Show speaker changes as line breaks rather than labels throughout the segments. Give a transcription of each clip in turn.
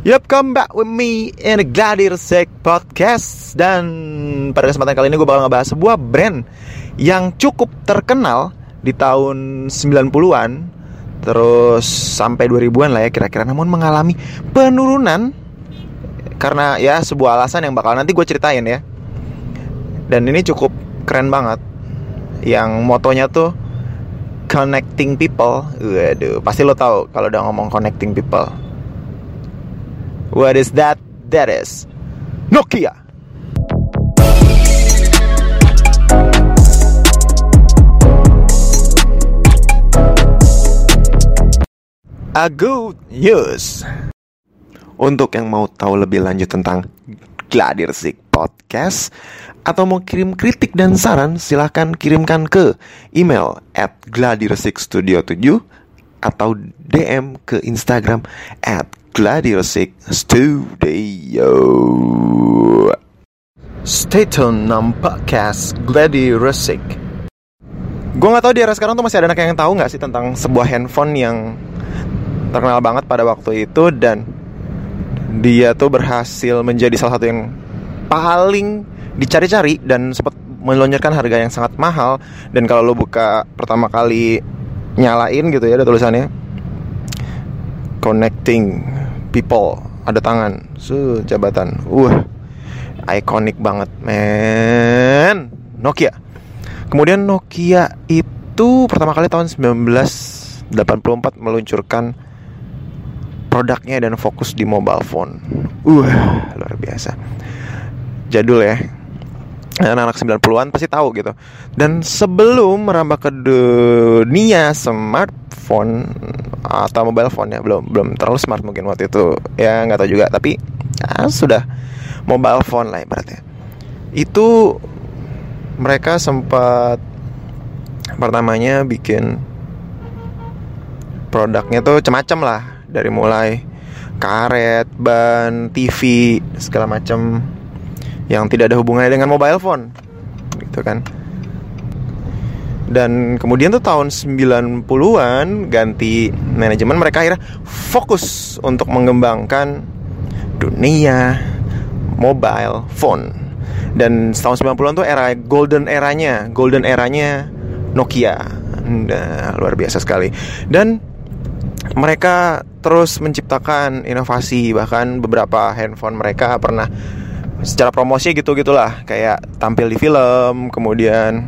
Yup, come back with me in a Gladiator Podcast. Dan pada kesempatan kali ini gue bakal ngebahas sebuah brand Yang cukup terkenal di tahun 90-an Terus sampai 2000-an lah ya kira-kira Namun mengalami penurunan Karena ya sebuah alasan yang bakal nanti gue ceritain ya. Dan ini cukup keren banget. Yang motonya tuh Connecting people. Waduh, pasti lo tahu kalau udah ngomong connecting people What is that? That is Nokia. A good news. Untuk yang mau tahu lebih lanjut tentang Gladirsik Podcast atau mau kirim kritik dan saran silahkan kirimkan ke email at gladirsikstudio7 atau DM ke Instagram at Gladiosik Studio. Stay tune nam podcast Gladiosik. Gue nggak tahu di era sekarang tuh masih ada anak yang tahu nggak sih tentang sebuah handphone yang terkenal banget pada waktu itu dan dia tuh berhasil menjadi salah satu yang paling dicari-cari dan sempat melonjarkan harga yang sangat mahal dan kalau lo buka pertama kali nyalain gitu ya ada tulisannya connecting people ada tangan su jabatan. Uh ikonik banget men. Nokia. Kemudian Nokia itu pertama kali tahun 1984 meluncurkan produknya dan fokus di mobile phone. Uh luar biasa. Jadul ya anak-anak 90-an pasti tahu gitu. Dan sebelum merambah ke dunia smartphone atau mobile phone ya belum belum terlalu smart mungkin waktu itu ya nggak tahu juga tapi ya, sudah mobile phone lah ibaratnya. Itu mereka sempat pertamanya bikin produknya tuh macam-macam lah dari mulai karet, ban, TV segala macam yang tidak ada hubungannya dengan mobile phone gitu kan. Dan kemudian tuh tahun 90-an ganti manajemen mereka akhirnya fokus untuk mengembangkan dunia mobile phone. Dan tahun 90-an tuh era golden eranya golden eranya Nokia. Nah, luar biasa sekali. Dan mereka terus menciptakan inovasi bahkan beberapa handphone mereka pernah secara promosi gitu gitulah kayak tampil di film kemudian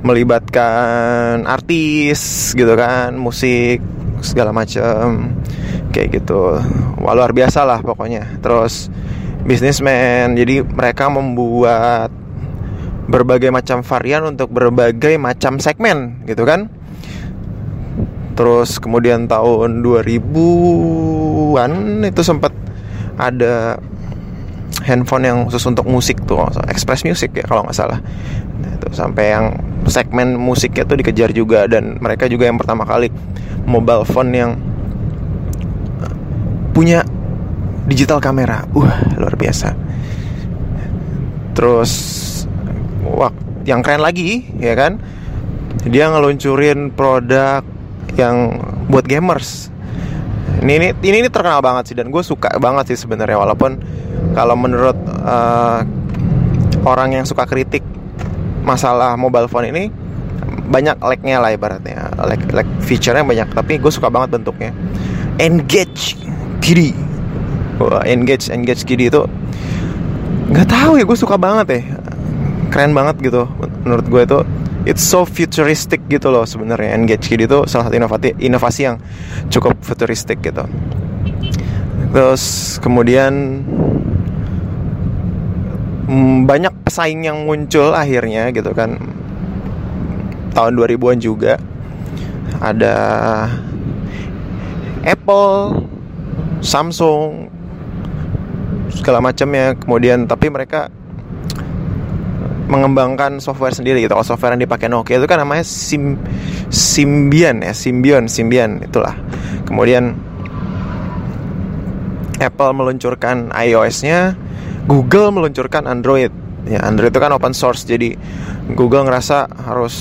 melibatkan artis gitu kan musik segala macam kayak gitu. Wah, luar biasa lah pokoknya. Terus bisnismen. Jadi mereka membuat berbagai macam varian untuk berbagai macam segmen gitu kan. Terus kemudian tahun 2000-an itu sempat ada handphone yang khusus untuk musik tuh Express Music ya kalau nggak salah. Nah, itu sampai yang segmen musiknya tuh dikejar juga dan mereka juga yang pertama kali mobile phone yang eh, punya digital kamera. Uh luar biasa. Terus wah yang keren lagi ya kan? Dia ngeluncurin produk yang buat gamers. Ini ini ini, ini terkenal banget sih dan gue suka banget sih sebenarnya walaupun kalau menurut uh, orang yang suka kritik masalah mobile phone ini banyak lagnya lah ibaratnya. Lag, lag feature-nya banyak tapi gue suka banget bentuknya. Engage kiri. Engage engage kiri itu nggak tahu ya gue suka banget ya. Keren banget gitu menurut gue itu. It's so futuristic gitu loh sebenarnya. Engage kiri itu salah satu inovasi inovasi yang cukup futuristik gitu. Terus kemudian banyak pesaing yang muncul akhirnya gitu kan tahun 2000-an juga ada Apple, Samsung segala macamnya kemudian tapi mereka mengembangkan software sendiri gitu. Kalau software yang dipakai Nokia itu kan namanya Sim Symbian ya, Symbian, Symbian itulah. Kemudian Apple meluncurkan iOS-nya, Google meluncurkan Android. Ya, Android itu kan open source, jadi Google ngerasa harus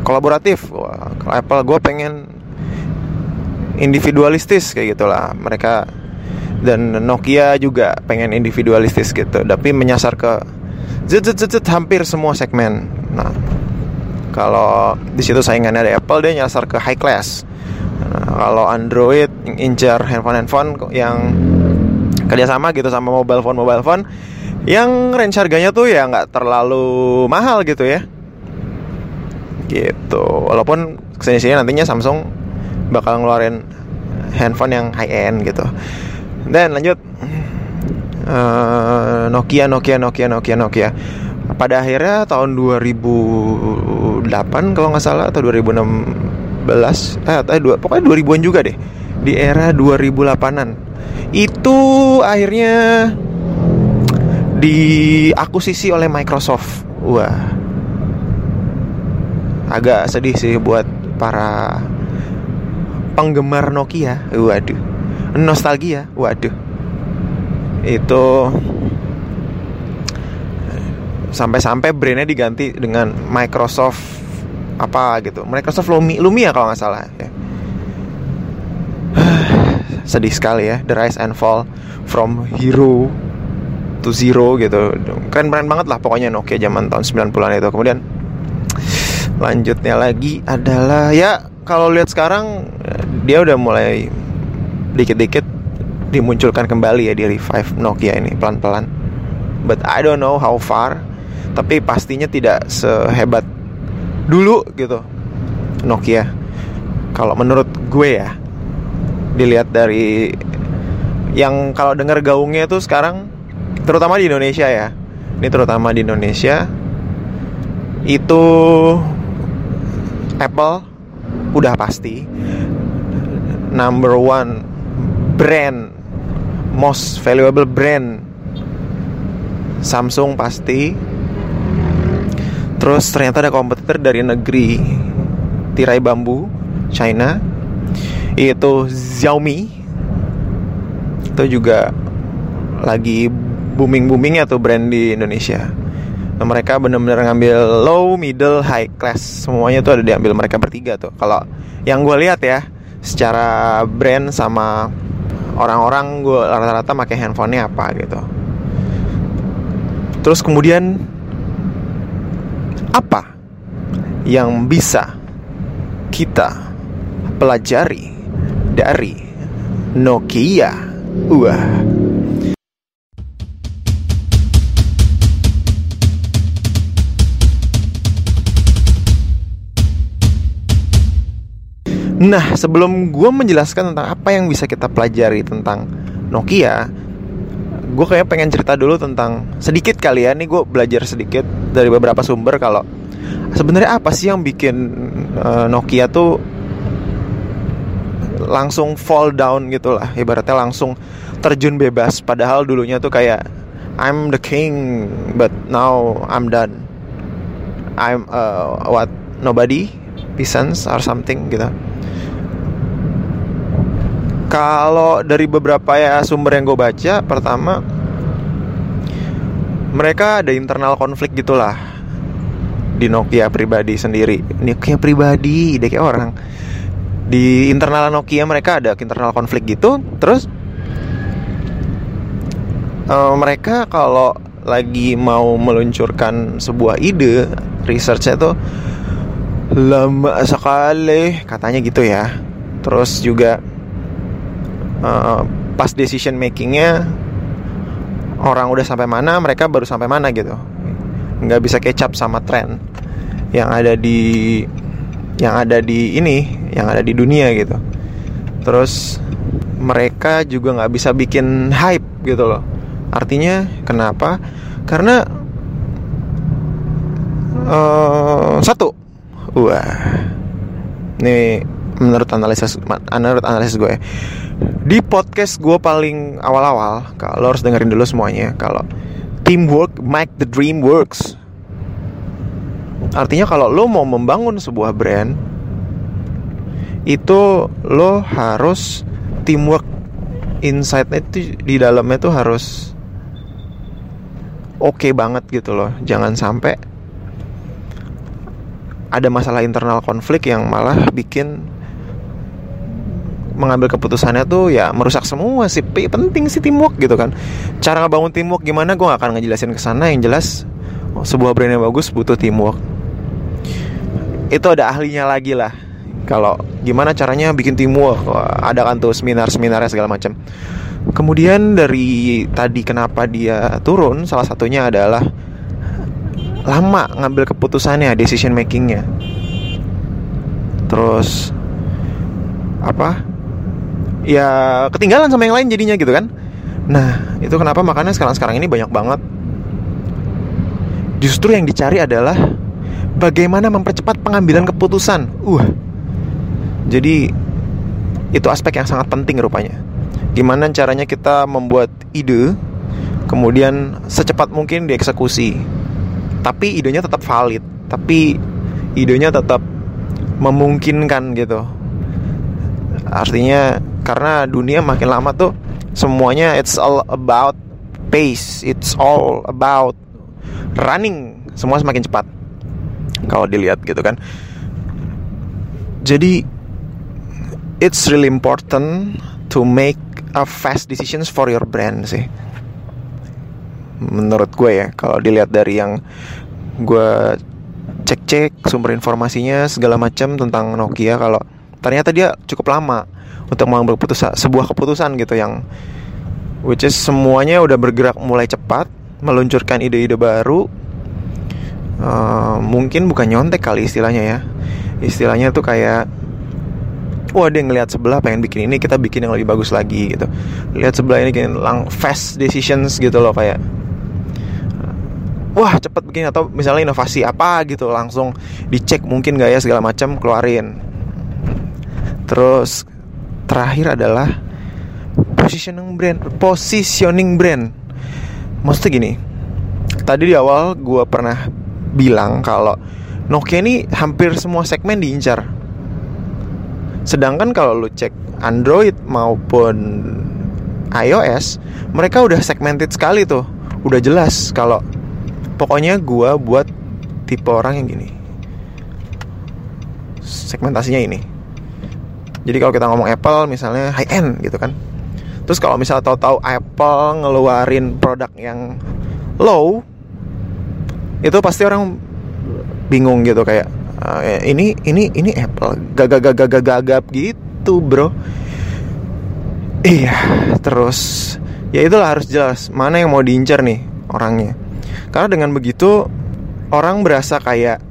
kolaboratif. Apple gue pengen individualistis kayak gitulah. Mereka dan Nokia juga pengen individualistis gitu tapi menyasar ke zet, zet, zet, zet, hampir semua segmen nah kalau di situ saingannya ada Apple dia nyasar ke high class nah, kalau Android incar handphone handphone yang kerjasama gitu sama mobile phone mobile phone yang range harganya tuh ya nggak terlalu mahal gitu ya. Gitu. Walaupun ke sini sini nantinya Samsung bakal ngeluarin handphone yang high end gitu. Dan lanjut uh, Nokia Nokia Nokia Nokia Nokia. Pada akhirnya tahun 2008 kalau nggak salah atau 2016 eh, eh dua, pokoknya 2000-an juga deh. Di era 2008an itu akhirnya diakuisisi oleh Microsoft. Wah. Agak sedih sih buat para penggemar Nokia. Waduh. Nostalgia. Waduh. Itu sampai-sampai brandnya diganti dengan Microsoft apa gitu. Microsoft Lumia, Lumia kalau nggak salah ya. Sedih sekali ya The Rise and Fall from Hero to Zero gitu keren-keren banget lah pokoknya Nokia zaman tahun 90-an itu kemudian lanjutnya lagi adalah ya kalau lihat sekarang dia udah mulai dikit-dikit dimunculkan kembali ya di revive Nokia ini pelan-pelan. But I don't know how far. Tapi pastinya tidak sehebat dulu gitu Nokia. Kalau menurut gue ya, dilihat dari yang kalau dengar gaungnya tuh sekarang terutama di Indonesia ya. Ini terutama di Indonesia. Itu Apple udah pasti number one brand most valuable brand. Samsung pasti. Terus ternyata ada kompetitor dari negeri tirai bambu China itu Xiaomi. Itu juga lagi booming boomingnya tuh brand di Indonesia. Nah, mereka benar-benar ngambil low middle high class. Semuanya tuh ada diambil mereka bertiga tuh. Kalau yang gue lihat ya secara brand sama orang-orang gue rata-rata pakai handphonenya apa gitu. Terus kemudian apa yang bisa kita pelajari dari Nokia wah Nah, sebelum gue menjelaskan tentang apa yang bisa kita pelajari tentang Nokia, gue kayak pengen cerita dulu tentang sedikit kali ya. Nih gue belajar sedikit dari beberapa sumber kalau sebenarnya apa sih yang bikin uh, Nokia tuh langsung fall down gitu lah. Ibaratnya langsung terjun bebas. Padahal dulunya tuh kayak I'm the king, but now I'm done. I'm uh, what nobody, peasants or something gitu kalau dari beberapa ya sumber yang gue baca, pertama mereka ada internal konflik gitulah di Nokia pribadi sendiri. Nokia pribadi, ide kayak orang. Di internal Nokia mereka ada internal konflik gitu. Terus uh, mereka kalau lagi mau meluncurkan sebuah ide, researchnya tuh lama sekali katanya gitu ya. Terus juga uh, pas decision makingnya orang udah sampai mana mereka baru sampai mana gitu nggak bisa kecap sama tren yang ada di yang ada di ini yang ada di dunia gitu. Terus mereka juga nggak bisa bikin hype gitu loh. Artinya kenapa? Karena uh, satu wah ini menurut analisis menurut analisis gue di podcast gue paling awal-awal kalau harus dengerin dulu semuanya kalau teamwork make the dream works. Artinya kalau lo mau membangun sebuah brand itu lo harus teamwork insight itu di dalamnya tuh harus oke okay banget gitu loh. Jangan sampai ada masalah internal konflik yang malah bikin mengambil keputusannya tuh ya merusak semua sih. Penting sih teamwork gitu kan. Cara ngebangun teamwork gimana? Gue gak akan ngejelasin ke sana. Yang jelas sebuah brand yang bagus butuh teamwork. Itu ada ahlinya lagi lah kalau gimana caranya bikin teamwork ada kan tuh seminar seminarnya segala macam. Kemudian dari tadi kenapa dia turun salah satunya adalah lama ngambil keputusannya decision makingnya. Terus apa? Ya ketinggalan sama yang lain jadinya gitu kan. Nah itu kenapa makanya sekarang sekarang ini banyak banget. Justru yang dicari adalah bagaimana mempercepat pengambilan keputusan. Uh jadi itu aspek yang sangat penting rupanya. Gimana caranya kita membuat ide kemudian secepat mungkin dieksekusi. Tapi idenya tetap valid. Tapi idenya tetap memungkinkan gitu. Artinya karena dunia makin lama tuh semuanya it's all about pace. It's all about running. Semua semakin cepat. Kalau dilihat gitu kan. Jadi it's really important to make a fast decisions for your brand sih. Menurut gue ya kalau dilihat dari yang gue cek-cek sumber informasinya segala macam tentang Nokia kalau ternyata dia cukup lama untuk mengambil keputusan sebuah keputusan gitu yang which is semuanya udah bergerak mulai cepat meluncurkan ide-ide baru uh, mungkin bukan nyontek kali istilahnya ya. Istilahnya tuh kayak wah dia ngelihat sebelah pengen bikin ini kita bikin yang lebih bagus lagi gitu. Lihat sebelah ini bikin lang fast decisions gitu loh kayak wah cepet begini atau misalnya inovasi apa gitu langsung dicek mungkin gak ya segala macam keluarin. Terus terakhir adalah positioning brand positioning brand. Maksudnya gini tadi di awal gue pernah bilang kalau Nokia ini hampir semua segmen diincar sedangkan kalau lu cek Android maupun iOS mereka udah segmented sekali tuh. Udah jelas kalau pokoknya gue buat tipe orang yang gini. Segmentasinya ini. Jadi kalau kita ngomong Apple misalnya high end gitu kan. Terus kalau misalnya tahu-tahu Apple ngeluarin produk yang low itu pasti orang bingung gitu kayak uh, ini ini ini Apple gagap gagap gagap gitu bro iya terus ya itulah harus jelas mana yang mau diincar nih orangnya karena dengan begitu orang berasa kayak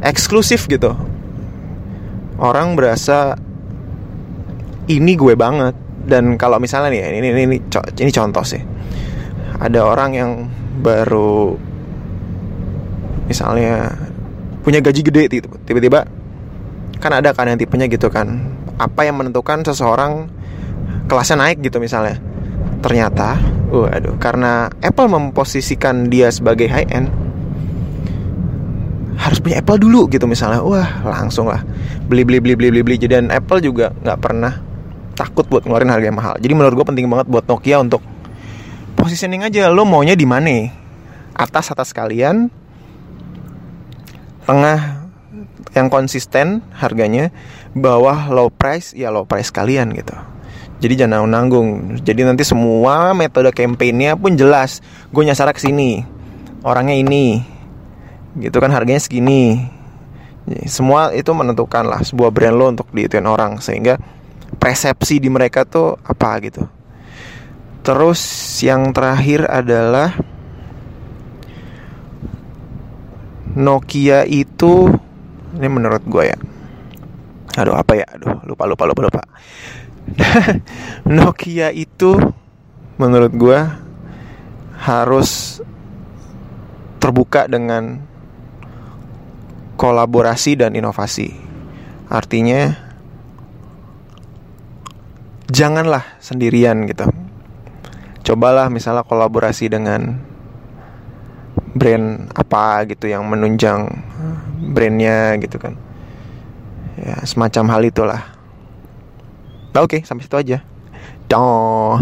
eksklusif gitu. Orang berasa ini gue banget dan kalau misalnya nih ini ini ini, ini contoh sih. Ada orang yang baru misalnya punya gaji gede tiba-tiba kan ada kan yang tipenya gitu kan. Apa yang menentukan seseorang kelasnya naik gitu misalnya? Ternyata Waduh, karena Apple memposisikan dia sebagai high end harus punya Apple dulu gitu misalnya. Wah langsung lah. Beli beli beli beli beli beli. Dan Apple juga nggak pernah takut buat ngeluarin harga yang mahal. Jadi menurut gue penting banget buat Nokia untuk positioning aja. Lo maunya di mana? Atas atas kalian tengah yang konsisten harganya bawah low price ya low price kalian gitu. Jadi jangan nanggung. Jadi nanti semua metode campaignnya pun jelas. Gue nyasar ke sini orangnya ini. Gitu kan harganya segini. Semua itu menentukan lah sebuah brand lo untuk diituin orang sehingga persepsi di mereka tuh apa gitu. Terus yang terakhir adalah Nokia itu ini menurut gue ya aduh apa ya aduh lupa lupa lupa lupa Nokia itu menurut gue harus terbuka dengan kolaborasi dan inovasi. Artinya janganlah sendirian gitu. Cobalah misalnya kolaborasi dengan brand apa gitu yang menunjang brandnya gitu kan. Ya semacam hal itulah. Oke, okay, sampai situ aja. Dah.